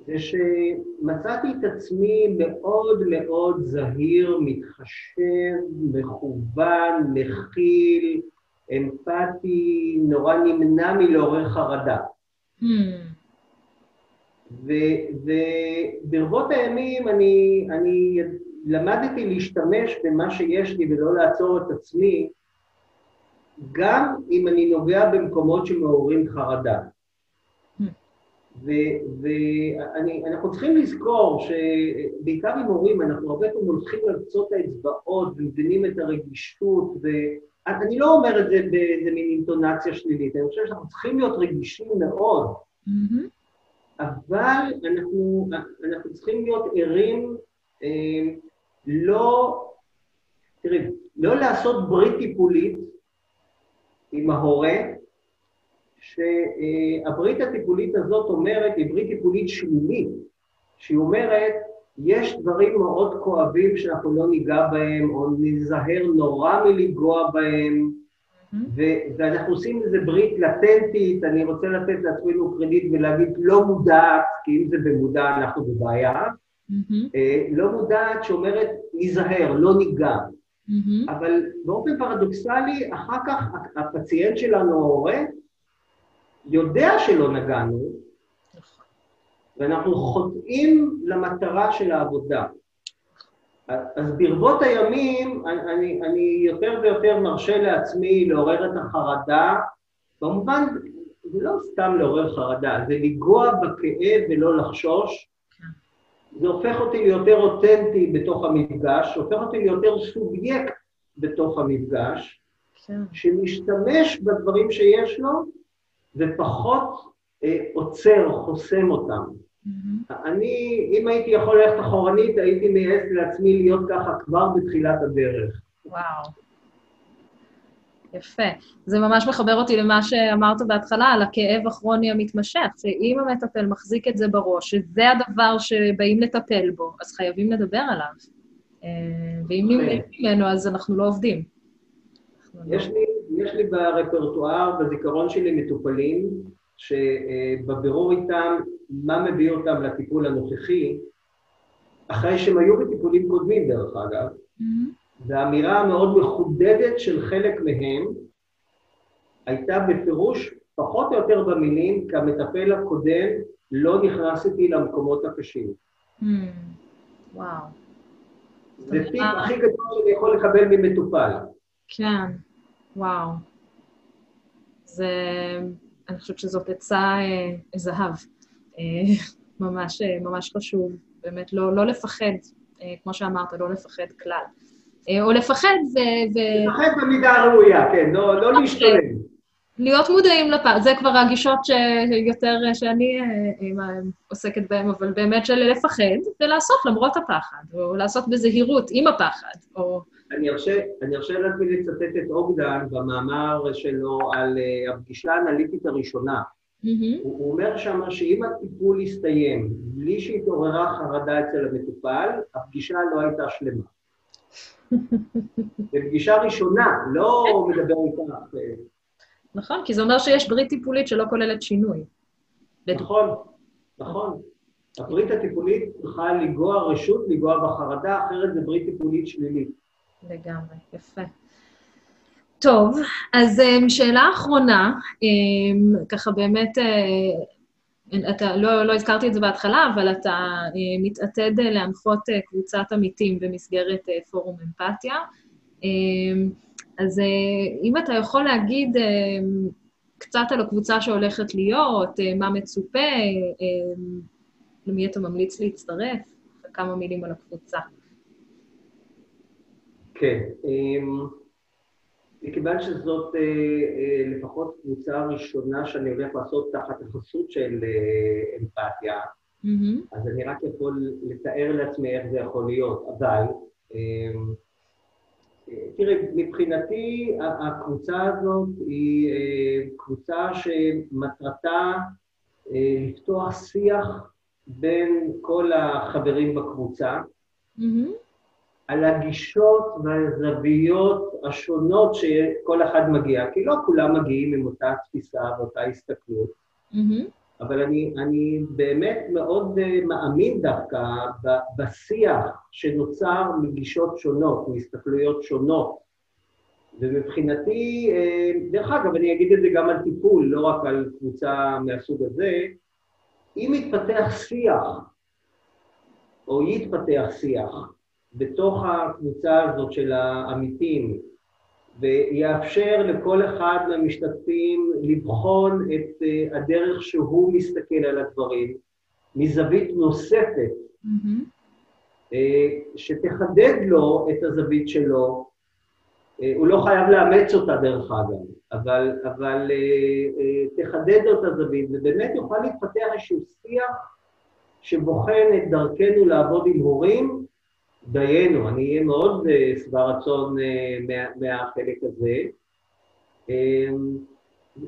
זה שמצאתי את עצמי מאוד מאוד זהיר, מתחשב, מכוון, מכיל, אמפתי, נורא נמנע מלעורר חרדה. Hmm. וברבות הימים אני, אני למדתי להשתמש במה שיש לי ולא לעצור את עצמי, גם אם אני נוגע במקומות שמעוררים חרדה. ואנחנו צריכים לזכור שבעיקר עם הורים, אנחנו הרבה פעמים הולכים על קצות האצבעות ומבינים את הרגישות, ואני לא אומר את זה באיזה מין אינטונציה שלילית, אני חושב שאנחנו צריכים להיות רגישים מאוד, mm-hmm. אבל אנחנו, אנחנו צריכים להיות ערים, אה, לא, תראי, לא לעשות ברית טיפולית עם ההורה, שהברית הטיפולית הזאת אומרת, היא ברית טיפולית שלילית, שהיא אומרת, יש דברים מאוד כואבים שאנחנו לא ניגע בהם, או נזהר נורא מלגוע בהם, ו- ואנחנו עושים איזה ברית לטנטית, אני רוצה לתת לעצמנו קרדיט ולהגיד לא מודעת, כי אם זה במודע אנחנו בבעיה, mm-hmm. לא מודעת שאומרת ניזהר, לא ניגע. Mm-hmm. אבל באופן פרדוקסלי, אחר כך הפציינט שלנו, ההורה, יודע שלא נגענו, ואנחנו חוטאים למטרה של העבודה. אז ברבות הימים אני, אני יותר ויותר מרשה לעצמי לעורר את החרדה, במובן, זה לא סתם לעורר חרדה, זה לנגוע בכאב ולא לחשוש. זה הופך אותי ליותר אותנטי בתוך המפגש, הופך אותי ליותר סובייקט בתוך המפגש, כן. שמשתמש בדברים שיש לו ופחות אה, עוצר, חוסם אותם. Mm-hmm. אני, אם הייתי יכול ללכת אחורנית, הייתי מייעץ לעצמי להיות ככה כבר בתחילת הדרך. וואו. יפה. זה ממש מחבר אותי למה שאמרת בהתחלה, על הכאב הכרוני המתמשך, שאם המטפל מחזיק את זה בראש, שזה הדבר שבאים לטפל בו, אז חייבים לדבר עליו. אה, ואם נמנעים ממנו, אז אנחנו לא עובדים. יש לי, יש לי ברפרטואר, בזיכרון שלי, מטופלים, שבבירור איתם, מה מביא אותם לטיפול הנוכחי, אחרי שהם היו בטיפולים קודמים, דרך אגב, mm-hmm. והאמירה המאוד מחודדת של חלק מהם הייתה בפירוש, פחות או יותר במילים, כי המטפל הקודם לא נכנס איתי למקומות הקשים. Mm, וואו. זה טיפ הכי גדול שאני יכול לקבל ממטופל. כן, וואו. זה... אני חושבת שזאת עצה אה, זהב. אה, ממש, אה, ממש חשוב, באמת, לא, לא לפחד, אה, כמו שאמרת, לא לפחד כלל. אה, או לפחד ו... לפחד במידה הראויה, כן, לא, לא אוקיי. להשתלם. להיות מודעים לפער, זה כבר הגישות שיותר, שאני אה, אה, עוסקת בהן, אבל באמת של לפחד ולעשות למרות הפחד, או לעשות בזהירות עם הפחד, או... אני ארשה, אני ארשה לעצמי לצטט את אוגדן במאמר שלו על הפגישה האנליטית הראשונה. Mm-hmm. הוא, אומר שם שאם הטיפול יסתיים בלי שהתעוררה חרדה אצל המטופל, הפגישה לא הייתה שלמה. בפגישה ראשונה, לא מדבר איתך. אה, נכון, כי זה אומר שיש ברית טיפולית שלא כוללת שינוי. נכון, נכון. הברית הטיפולית צריכה לגוע רשות, לגוע בחרדה, אחרת זה ברית טיפולית שלילית. לגמרי, יפה. טוב, אז um, שאלה אחרונה, um, ככה באמת, uh, אתה, לא, לא הזכרתי את זה בהתחלה, אבל אתה uh, מתעתד uh, להנחות uh, קבוצת עמיתים במסגרת פורום אמפתיה. Um, אז אם אתה יכול להגיד uh, קצת על הקבוצה שהולכת להיות, מה מצופה, uh, למי אתה ממליץ להצטרף, וכמה מילים על הקבוצה. כן. אמ, מכיוון שזאת אה, אה, לפחות קבוצה ראשונה שאני הולך לעשות תחת החסות של אה, אמפתיה, mm-hmm. אז אני רק יכול לתאר לעצמי איך זה יכול להיות, אבל אמ, תראה, מבחינתי הקבוצה הזאת היא קבוצה שמטרתה לפתוח שיח בין כל החברים בקבוצה, mm-hmm. על הגישות והזוויות השונות שכל אחד מגיע, כי לא כולם מגיעים עם אותה תפיסה ואותה הסתכלות, mm-hmm. אבל אני, אני באמת מאוד uh, מאמין דווקא בשיח שנוצר מגישות שונות, מהסתכלויות שונות. ומבחינתי, uh, דרך אגב, אני אגיד את זה גם על טיפול, לא רק על קבוצה מהסוג הזה, אם יתפתח שיח, או יתפתח שיח, בתוך הקבוצה הזאת של העמיתים, ויאפשר לכל אחד מהמשתתפים לבחון את uh, הדרך שהוא מסתכל על הדברים מזווית נוספת, מהמם. uh, שתחדד לו את הזווית שלו. Uh, הוא לא חייב לאמץ אותה דרך אגב, אבל, אבל תחדד לו את הזווית, ובאמת יוכל להתפתח איזשהו שיח שבוחן את דרכנו לעבוד עם הורים, דיינו, אני אהיה מאוד אה, שבע רצון אה, מה, מהחלק הזה. אה,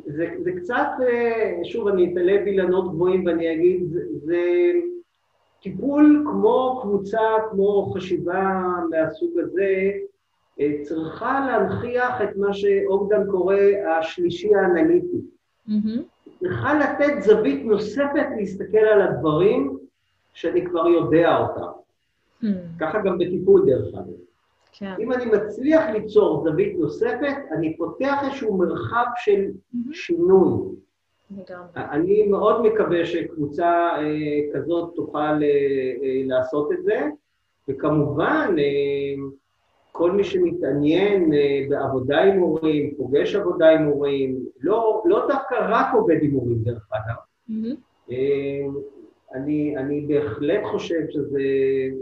זה, זה קצת, אה, שוב, אני אתעלה באילנות גבוהים ואני אגיד, זה, טיפול כמו קבוצה, כמו חשיבה מהסוג הזה, צריכה להנכיח את מה שאוגדן קורא השלישי האנליטי. מהמם. צריכה לתת זווית נוספת להסתכל על הדברים שאני כבר יודע אותם. מהמם. ככה גם בטיפול דרך אגב. כן. אם אני מצליח ליצור זווית נוספת, אני פותח איזשהו מרחב של מהמם. שינוי. אני מאוד מקווה שקבוצה אה, כזאת תוכל אה, אה, לעשות את זה, וכמובן, אה, כל מי שמתעניין אה, בעבודה עם הורים, פוגש עבודה עם הורים, לא, לא דווקא רק עובד עם הורים דרך אגב, מהמם. אני, אני בהחלט חושב שזה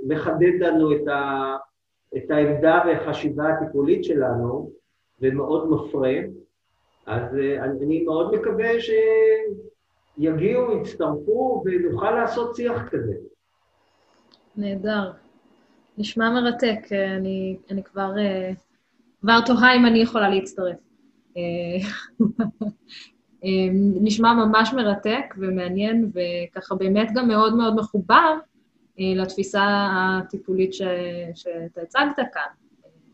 מחדד לנו את, ה, את העמדה והחשיבה הטיפולית שלנו, ומאוד מפרה. אז אה, אני, אני מאוד מקווה שיגיעו, יצטרפו, ונוכל לעשות שיח כזה. נהדר. נשמע מרתק. אה, אני, אני כבר, אה, כבר תוהה אם אני יכולה להצטרף. אה, נשמע ממש מרתק ומעניין, וככה באמת גם מאוד מאוד מחובר אה, לתפיסה הטיפולית ש, שאתה הצגת כאן.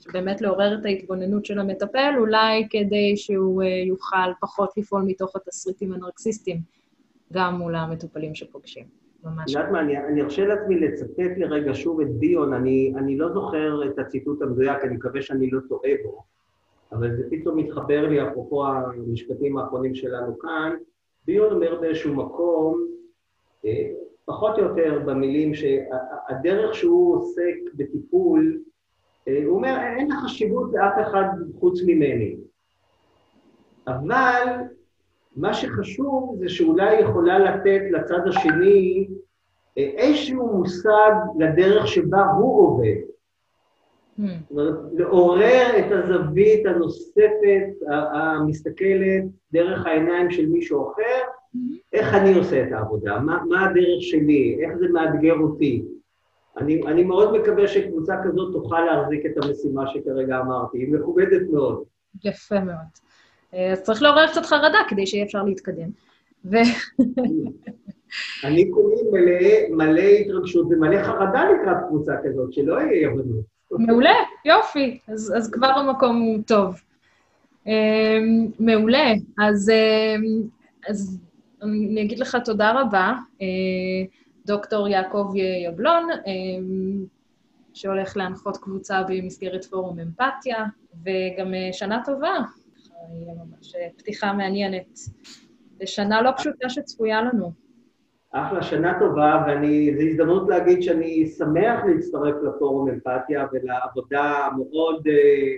שבאמת לעורר את ההתבוננות של המטפל, אולי כדי שהוא אה, יוכל פחות לפעול מתוך התסריטים הנרקסיסטיים, גם מול המטופלים שפוגשים. ממש. יודעת מה, אני, אני ארשה לעצמי לצטט לרגע שוב את ביון, אני, אני לא זוכר את הציטוט המדויק, אני מקווה שאני לא טועה בו, אבל זה פתאום מתחבר לי, אפרופו המשפטים האחרונים שלנו כאן. ביון אומר באיזשהו מקום, אה, פחות או יותר במילים שהדרך שהוא עוסק בטיפול, אה, הוא אומר, אין לה חשיבות לאף אחד חוץ ממני. אבל מה שחשוב זה שאולי יכולה לתת לצד השני אה, איזשהו מושג לדרך שבה הוא עובד. Hmm. לעורר את הזווית הנוספת, המסתכלת דרך העיניים של מישהו אחר, איך אני עושה את העבודה, מה, מה הדרך שלי, איך זה מאתגר אותי. אני, אני מאוד מקווה שקבוצה כזאת תוכל להחזיק את המשימה שכרגע אמרתי, היא מכובדת מאוד. יפה מאוד. אה, אז צריך לעורר קצת חרדה כדי שיהיה אפשר להתקדם. ו... אני כולי מלא, מלא התרגשות ומלא חרדה לקראת קבוצה כזאת, שלא יהיה אי הבנות. מעולה, יופי. אז, אז כבר המקום טוב. אה, מעולה. אז, אה, אז אני אגיד לך תודה רבה, אה, דוקטור יעקב יבלון, אה, שהולך להנחות קבוצה במסגרת פורום אמפתיה, וגם אה, שנה טובה. יהיה ממש אה, פתיחה מעניינת לשנה לא פשוטה שצפויה לנו. אחלה, שנה טובה, ואני, זו הזדמנות להגיד שאני שמח להצטרף לפורום אמפתיה ולעבודה המאוד אה,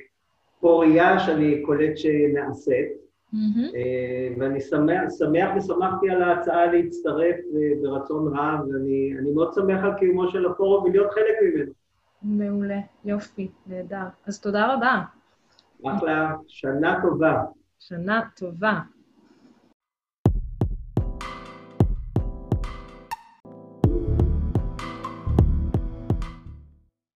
פורייה שאני קולט שנעשית. מהמם. אה, ואני שמח, שמח ושמחתי על ההצעה להצטרף אה, ברצון רב, ואני אני מאוד שמח על קיומו של הפורום ולהיות חלק ממנו. מעולה, יופי, נהדר. אז תודה רבה. אחלה, שנה טובה. שנה טובה.